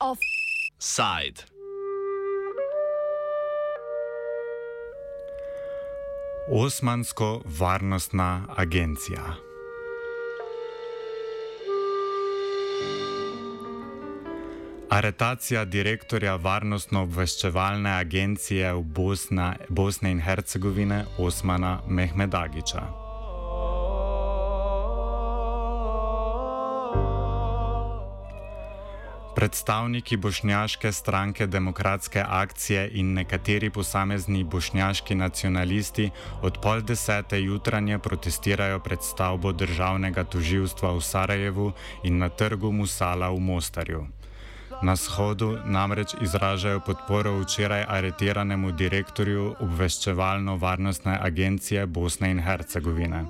Offside. Osmansko-varnostna agencija. Aretacija direktorja Varnostno-obveščevalne agencije v Bosna, Bosne in Hercegovine Osmana Mehmedagiča. Predstavniki bošnjaške stranke Demokratske akcije in nekateri posamezni bošnjaški nacionalisti od pol desete jutranje protestirajo pred stavbo državnega toživstva v Sarajevu in na trgu Musala v Mostarju. Na shodu namreč izražajo podporo včeraj aretiranemu direktorju obveščevalno-varnostne agencije Bosne in Hercegovine.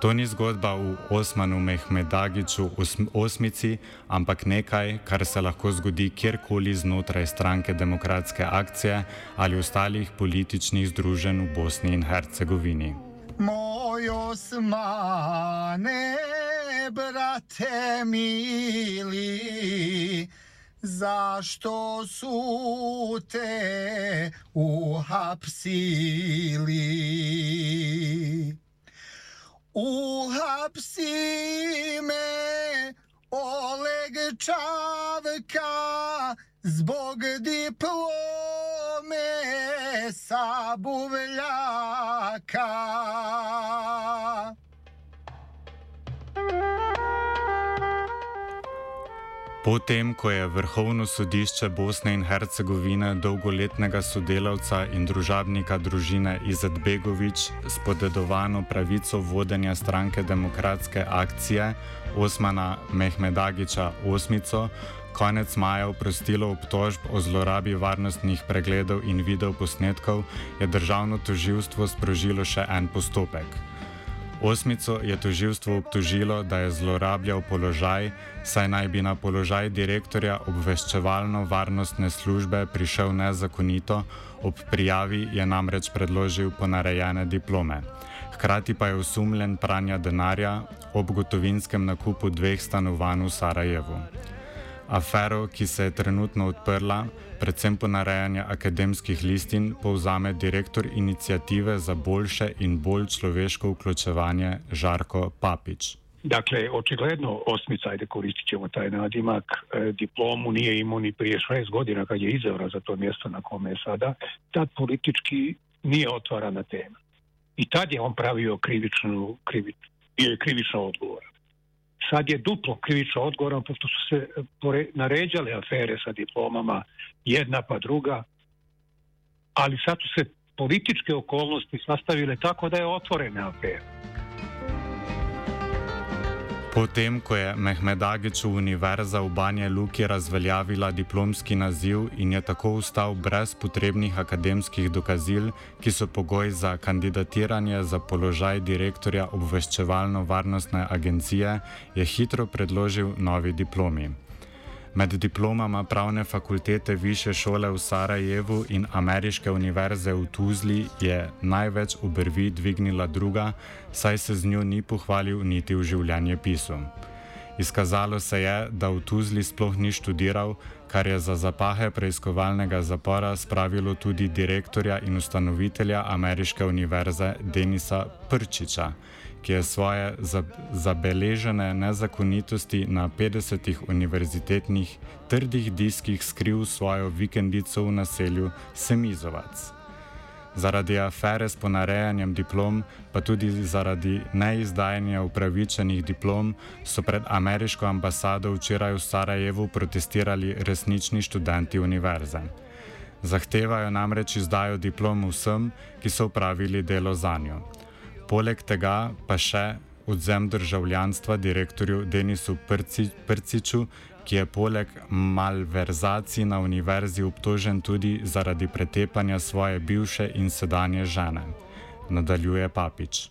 To ni zgodba v Osmanu Mehmedagiču osm osmici, ampak nekaj, kar se lahko zgodi kjerkoli znotraj stranke Demokratske akcije ali ostalih političnih združenj v Bosni in Hercegovini. Moj osmane, brate mili, zašto su te uhapsili? Uhapsi me Oleg Čavka zbog diplome sa buvljaka. Potem, ko je Vrhovno sodišče Bosne in Hercegovine dolgoletnega sodelavca in družabnika družine Izetbegovič s podedovano pravico vodenja stranke Demokratske akcije Osmana Mehmedagiča Osmico konec maja oprostilo obtožb o zlorabi varnostnih pregledov in videoposnetkov, je državno toživstvo sprožilo še en postopek. Osmico je toživstvo obtožilo, da je zlorabljal položaj, saj naj bi na položaj direktorja obveščevalno-varnostne službe prišel nezakonito, ob prijavi je namreč predložil ponarejene diplome. Hkrati pa je osumljen pranja denarja ob gotovinskem nakupu dveh stanovanj v Sarajevu. Afero, ki se je trenutno odprla, predvsem ponarejanje akademskih listin, povzame direktor inicijative za boljše in bolj človeško vključevanje Žarko Papić. Dakle, očigledno osmica, ajde koristit ćemo taj nadimak, e, diplomu nije imao ni prije šest godina kad je izabran za to mjesto na kome je sada, tad politički nije otvarana tema. I tad je on pravio krivičnu, krivič, krivično odgovor. Sad je duplo krivično odgovoran, pošto su se pore, naređale afere sa diplomama, jedna pa druga, ali sad su se političke okolnosti sastavile tako da je otvorena afera. Potem, ko je Mehmedagiču univerza v Banja Luki razveljavila diplomski naziv in je tako ustal brez potrebnih akademskih dokazil, ki so pogoj za kandidatiranje za položaj direktorja obveščevalno-varnostne agencije, je hitro predložil novi diplomi. Med diplomama pravne fakultete Više šole v Sarajevu in Ameriške univerze v Tuzli je največ obrvi dvignila druga, saj se z njo ni pohvalil niti v življenje pisu. Izkazalo se je, da v Tuzli sploh ni študiral, kar je za zapahe preiskovalnega zapora spravilo tudi direktorja in ustanovitelja Ameriške univerze Denisa Prčiča ki je svoje zabeležene nezakonitosti na 50 univerzitetnih trdih diskih skril svojo vikendico v naselju Semizovac. Zaradi afere s ponarejanjem diplom, pa tudi zaradi neizdajanja upravičenih diplom, so pred ameriško ambasado včeraj v Sarajevu protestirali resnični študenti univerze. Zahtevajo namreč izdajo diplom vsem, ki so upravili delo za njo. Poleg tega pa še odzem državljanstva direktorju Denisu Prci, Prciču, ki je poleg malverzacij na univerzi obtožen tudi zaradi pretepanja svoje bivše in sedanje žene. Nadaljuje Papič.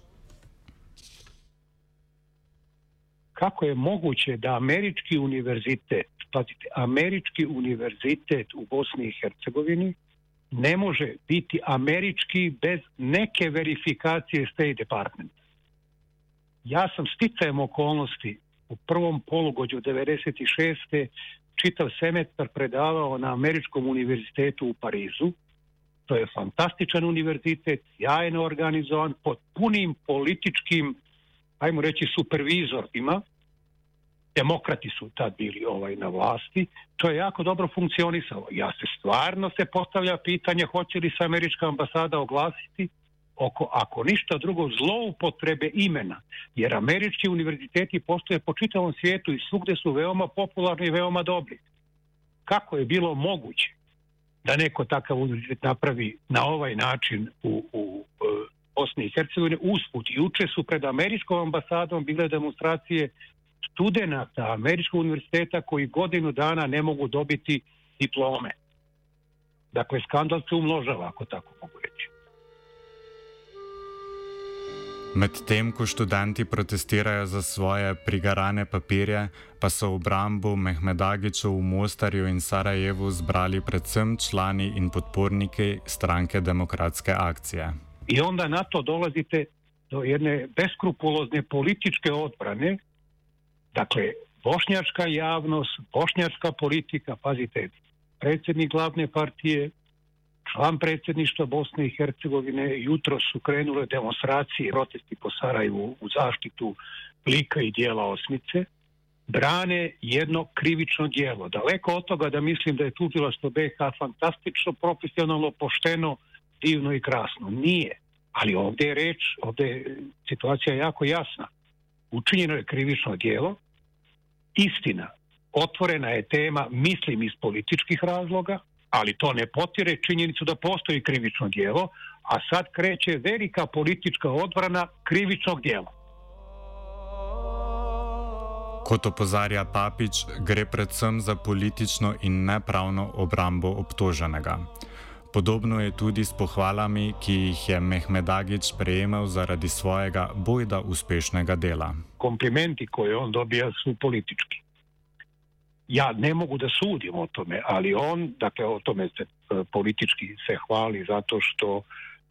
Kako je moguće da američki univerzitet, pazite, američki univerzitet u Bosni i Hercegovini ne može biti američki bez neke verifikacije State Department. Ja sam sticajem okolnosti u prvom polugođu 96. čitav semestar predavao na Američkom univerzitetu u Parizu. To je fantastičan univerzitet, jajno organizovan, pod punim političkim, ajmo reći, supervizorima. Demokrati su tad bili ovaj na vlasti. To je jako dobro funkcionisalo. Ja se stvarno se postavlja pitanje hoće li se američka ambasada oglasiti oko, ako ništa drugo, zloupotrebe imena. Jer američki univerziteti postoje po čitavom svijetu i svugde su veoma popularni i veoma dobri. Kako je bilo moguće da neko takav univerzitet napravi na ovaj način u, u e, Bosni i Hercegovini usput. Juče su pred američkom ambasadom bile demonstracije studenta američkog univerziteta koji godinu dana ne mogu dobiti diplome. Dakle, skandal se umnožava, ako tako mogu reći. Medtem ko študenti protestirajo za svoje prigarane papirje, pa so v obrambu Mehmedagiča v Mostarju in Sarajevu zbrali predvsem člani in podporniki stranke Demokratske akcije. I onda na to dolazite do jedne beskrupulozne političke odbrane. Dakle, bošnjačka javnost, bošnjačka politika, pazite, predsjednik glavne partije, član predsjedništva Bosne i Hercegovine, jutro su krenule demonstracije protesti po Sarajevu u zaštitu lika i dijela osmice, brane jedno krivično dijelo. Daleko od toga da mislim da je tužilaštvo BH fantastično, profesionalno, pošteno, divno i krasno. Nije. Ali ovdje je reč, ovdje je situacija jako jasna. Učinjeno je krivično dijelo, istina, otvorena je tema, mislim iz političkih razloga, ali to ne potire činjenicu da postoji krivično dijelo, a sad kreće velika politička odbrana krivičnog dijela. Kot opozarja Papič, gre predvsem za politično in nepravno obrambo obtoženega. Podobno je tudi s pohvalami, ki jih je Mehmedagič prejemal zaradi svojega bojda uspešnega dela. Komplimenti, koje on dobija, su politički. Ja ne mogu da sudim o tome, ali on, dakle o tome se e, politički se hvali zato što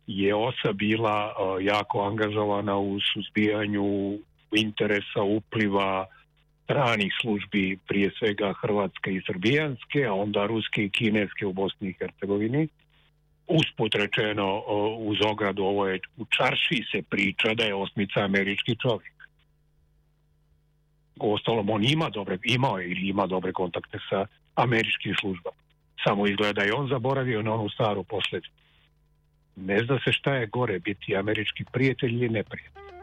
je OSA bila e, jako angažovana u suzbijanju interesa, upliva stranih službi, prije svega hrvatske i srbijanske, a onda ruske i kineske u Bosni i Hercegovini. Usput rečeno uz ogradu ovo je u čarši se priča da je osmica američki čovjek. Ostalom, on ima dobre, imao je ili ima dobre kontakte sa američkim službama. Samo izgleda i on zaboravio na onu staru posledu. Ne zna se šta je gore biti američki prijatelj ili neprijatelj.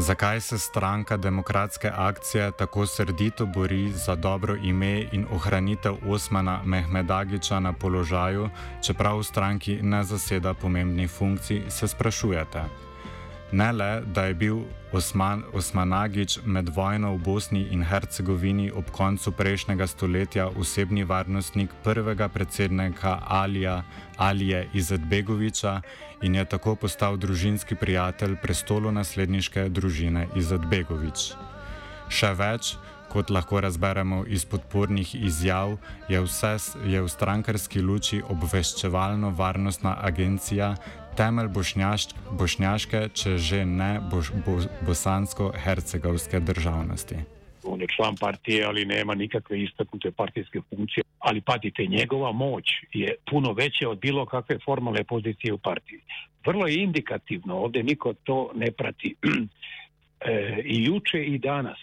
Zakaj se stranka Demokratske akcije tako srdito bori za dobro ime in ohranitev Osmana Mehmedagiča na položaju, čeprav v stranki ne zaseda pomembnih funkcij, se sprašujete. Ne le, da je bil Osman, Osmanagič med vojno v Bosni in Hercegovini ob koncu prejšnjega stoletja osebni varnostnik prvega predsednika Alija Alije Izetbegoviča in je tako postal družinski prijatelj prestolo nasledniške družine Izetbegovič. Še več, kot lahko razberemo iz podpornih izjav, je, vse, je v strankarski luči obveščevalno-varnostna agencija temelj bošnjašk, bošnjaške, če že ne boš, bo, bosansko-hercegovske državnosti. On je član partije, ali nema nikakve istaknute partijske funkcije. Ali patite, njegova moć je puno veća od bilo kakve formalne pozicije u partiji. Vrlo je indikativno, ovdje niko to ne prati. e, I juče i danas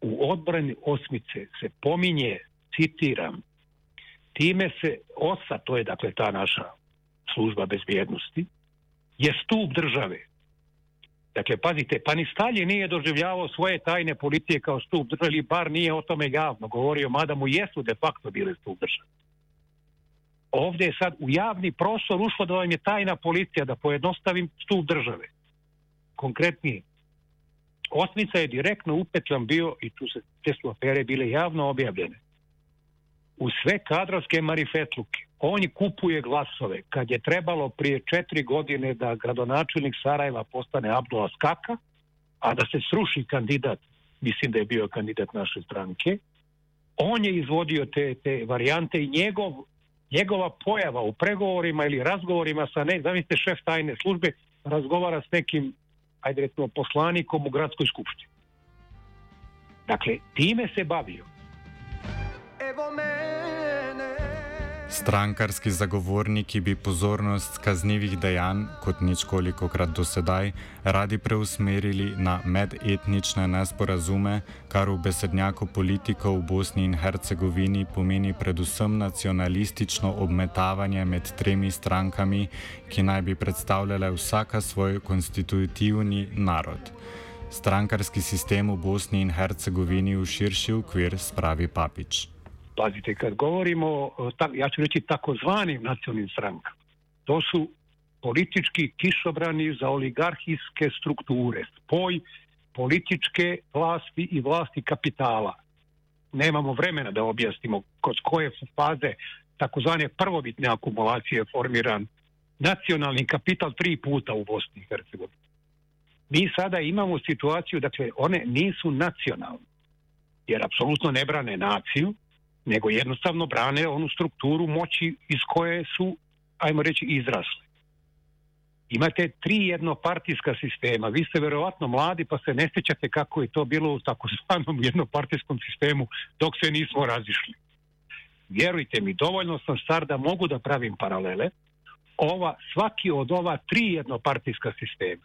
u odbrani osmice se pominje, citiram, time se OSA, to je dakle ta naša služba bezbjednosti, je stup države. Dakle, pazite, pa ni Stalin nije doživljavao svoje tajne policije kao stup države, ili bar nije o tome javno govorio, mada mu jesu de facto bile stup države. Ovdje je sad u javni prostor ušlo da vam je tajna policija, da pojednostavim stup države. Konkretnije, Osmica je direktno upetlan bio, i tu se te su afere bile javno objavljene, u sve kadrovske marifetluke. On kupuje glasove. Kad je trebalo prije četiri godine da gradonačelnik Sarajeva postane Abdullah Skaka, a da se sruši kandidat, mislim da je bio kandidat naše stranke, On je izvodio te, te varijante i njegov, njegova pojava u pregovorima ili razgovorima sa ne, zamislite šef tajne službe razgovara s nekim, ajde recimo, poslanikom u gradskoj skupštini. Dakle, time se bavio. Evo mene. Strankarski zagovorniki bi pozornost kaznjivih dejanj, kot ničkolikokrat do sedaj, radi preusmerili na medetnične nesporazume, kar v besednjaku politikov v Bosni in Hercegovini pomeni predvsem nacionalistično obmetavanje med tremi strankami, ki naj bi predstavljale vsaka svoj konstitutivni narod. Strankarski sistem v Bosni in Hercegovini v širši okvir spravi Papič. Pazite, kad govorimo, ja ću reći takozvanim nacionalnim strankama, to su politički kišobrani za oligarhijske strukture, spoj političke vlasti i vlasti kapitala. Nemamo vremena da objasnimo kod koje faze takozvane prvobitne akumulacije formiran nacionalni kapital tri puta u Bosni i Hercegovini. Mi sada imamo situaciju, dakle, one nisu nacionalne, jer apsolutno ne brane naciju, nego jednostavno brane onu strukturu moći iz koje su, ajmo reći, izrasli. Imate tri jednopartijska sistema. Vi ste verovatno mladi pa se ne sjećate kako je to bilo u takozvanom jednopartijskom sistemu dok se nismo razišli. Vjerujte mi, dovoljno sam star da mogu da pravim paralele. Ova, svaki od ova tri jednopartijska sistema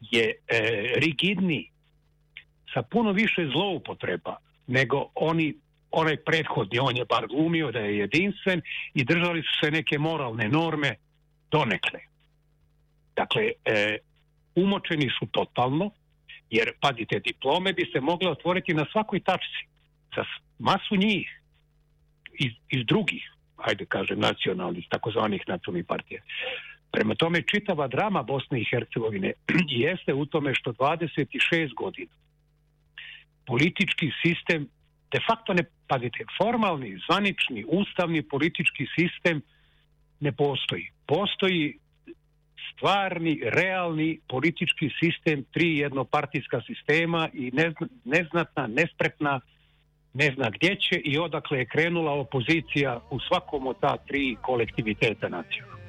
je e, rigidniji sa puno više zloupotreba nego oni onaj prethodni, on je bar glumio da je jedinstven i držali su se neke moralne norme donekle. Dakle, e, umočeni su totalno, jer, pazite, diplome bi se mogle otvoriti na svakoj tačci, za masu njih, iz, iz drugih, ajde kažem, nacionalnih, takozvanih nacionalnih partija. Prema tome, čitava drama Bosne i Hercegovine jeste u tome što 26 godina politički sistem de facto ne, pazite, formalni, zvanični, ustavni politički sistem ne postoji. Postoji stvarni, realni politički sistem tri jednopartijska sistema i neznatna, nespretna ne zna gdje će i odakle je krenula opozicija u svakom od ta tri kolektiviteta nacionalna.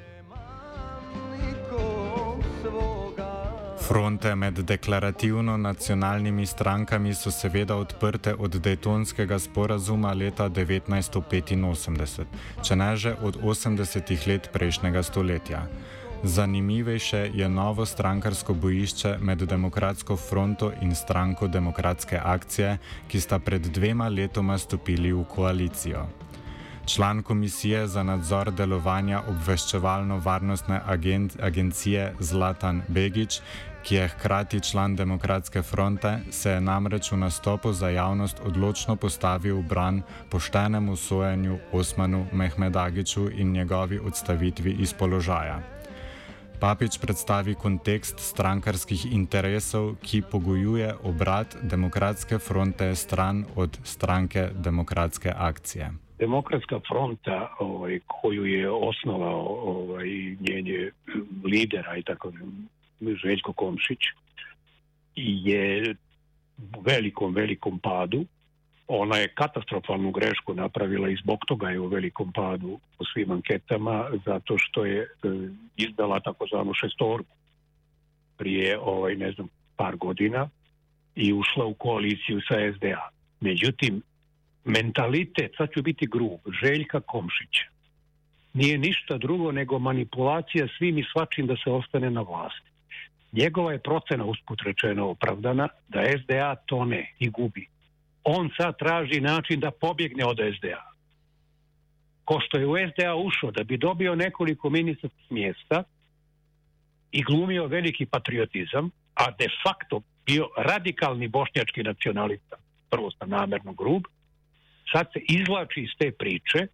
Fronte med deklarativno nacionalnimi strankami so seveda odprte od Daytonskega sporazuma leta 1985, če ne že od 80-ih let prejšnjega stoletja. Zanimivejše je novo strankarsko bojišče med Demokratsko fronto in stranko Demokratske akcije, ki sta pred dvema letoma stopili v koalicijo. Član komisije za nadzor delovanja obveščevalno-varnostne agencije Zlatan Begič ki je hkrati član Demokratske fronte, se je namreč v nastopu za javnost odločno postavil v bran poštenemu sojenju Osmanu Mehmedagiču in njegovi odstavitvi iz položaja. Papič predstavi kontekst strankarskih interesov, ki pogojuje obrat Demokratske fronte stran od stranke Demokratske akcije. Demokratska fronta, ovaj, koju je osnovao ovaj, njen lider, aj tako Željko Komšić je u velikom, velikom padu. Ona je katastrofalnu grešku napravila i zbog toga je u velikom padu u svim anketama, zato što je e, izdala takozvanu šestorku prije ovaj, ne znam, par godina i ušla u koaliciju sa SDA. Međutim, mentalitet, sad ću biti grub, Željka Komšića nije ništa drugo nego manipulacija svim i svačim da se ostane na vlasti. Njegova je procena usput rečeno opravdana da SDA to ne i gubi. On sad traži način da pobjegne od SDA. Ko što je u SDA ušao da bi dobio nekoliko ministarskih mjesta i glumio veliki patriotizam, a de facto bio radikalni bošnjački nacionalista, prvo sam namerno grub, sad se izvlači iz te priče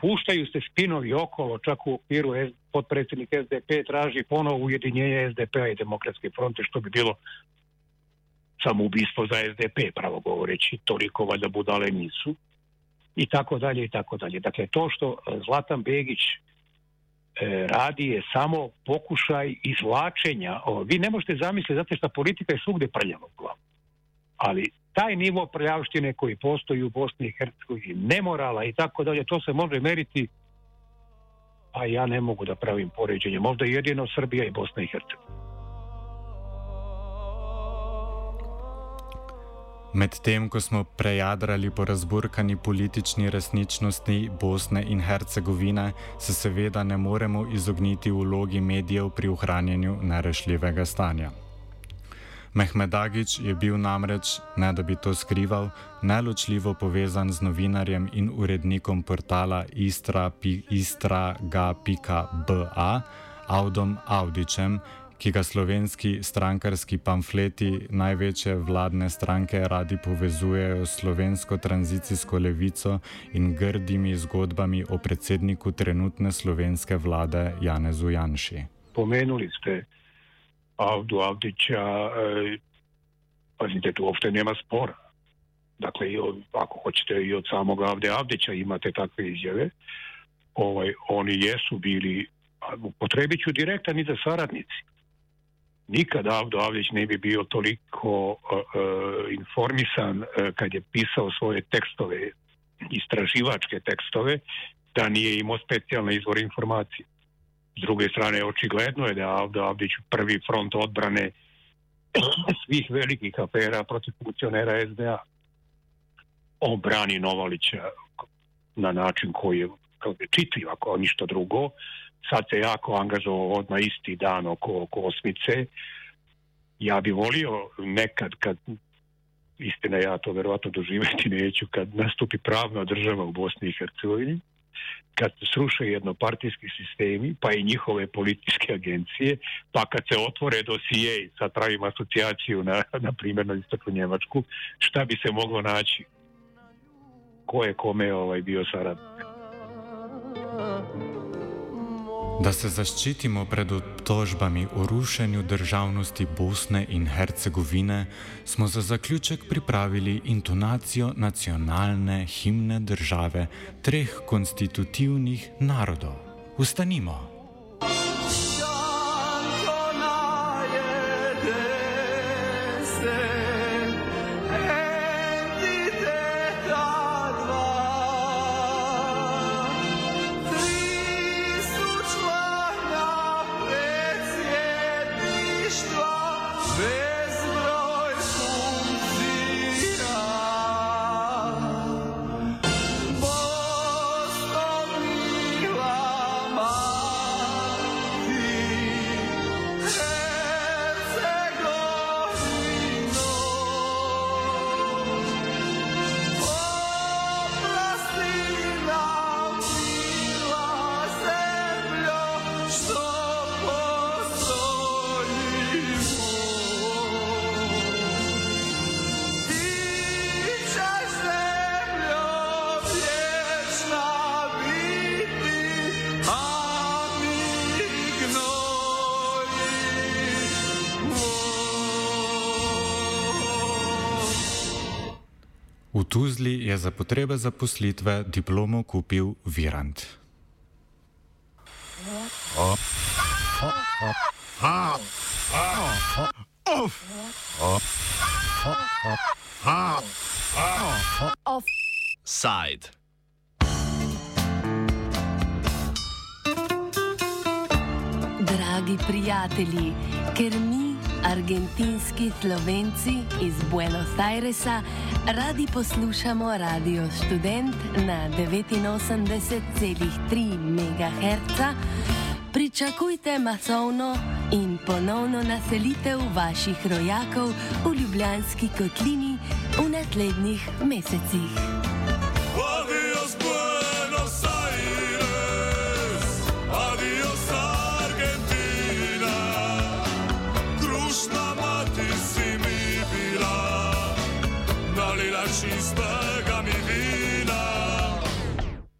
puštaju se spinovi okolo, čak u okviru potpredsjednik SDP traži ponovo ujedinjenje SDP-a i demokratske fronte, što bi bilo samoubistvo za SDP, pravo govoreći, toliko valjda budale nisu, i tako dalje, i tako dalje. Dakle, to što Zlatan Begić e, radi je samo pokušaj izvlačenja. vi ne možete zamisliti zato što politika je svugdje prljava u glavu. Ali taj nivo prljavštine koji postoji u Bosni i Hercegovini, nemorala i tako dalje, to se može meriti, a ja ne mogu da pravim poređenje. Možda jedino Srbija i Bosna i Hercegovina. Medtem ko smo prejadrali po razburkani politični resničnosti Bosne in Hercegovine, se seveda ne moremo izogniti vlogi medijev pri ohranjanju nerešljivega stanja. Mehmedagič je bil namreč, ne da bi to skrival, neločljivo povezan z novinarjem in urednikom portala istra.ga.ba, Audom Audičem, ki ga slovenski strankarski pamfleti največje vladne stranke radi povezujejo s slovensko tranzicijsko levico in grdimi zgodbami o predsedniku trenutne slovenske vlade Janezu Janši. Pomenuli ste Avdu Avdića, e, pazite, tu uopšte nema spora. Dakle, i od, ako hoćete i od samog Avde Avdića imate takve izjave. Ovaj, oni jesu bili, upotrebit ću direktan i za saradnici. Nikad Avdo Avdić ne bi bio toliko uh, informisan uh, kad je pisao svoje tekstove, istraživačke tekstove, da nije imao specijalne izvore informacije. S druge strane, očigledno je da je Avdo Avdić prvi front odbrane svih velikih afera protiv funkcionera SDA. On brani Novalića na način koji je čitljiv, ako ništa drugo. Sad se jako angažovao odmah isti dan oko, oko osmice. Ja bi volio nekad kad istina ja to verovatno doživeti neću kad nastupi pravna država u Bosni i Hercegovini kad se sruše jednopartijski sistemi, pa i njihove političke agencije, pa kad se otvore dosije i sad pravim asocijaciju na, na primjer na istoku Njemačku, šta bi se moglo naći? Ko je kome ovaj bio saradnik? Da se zaščitimo pred obtožbami o rušenju državnosti Bosne in Hercegovine, smo za zaključek pripravili intonacijo nacionalne himne države treh konstitutivnih narodov. Ustanimo! Tuzli je za potrebe zaposlitve diplomo kupil Virant. Offside. Dragi prijatelji, ker mi, argentinski slovenci iz Buenos Airesa, radi poslušamo Radio Student na 89,3 MHz, pričakujte masovno in ponovno naselitev vaših rojakov v Ljubljanski kotlini v naslednjih mesecih.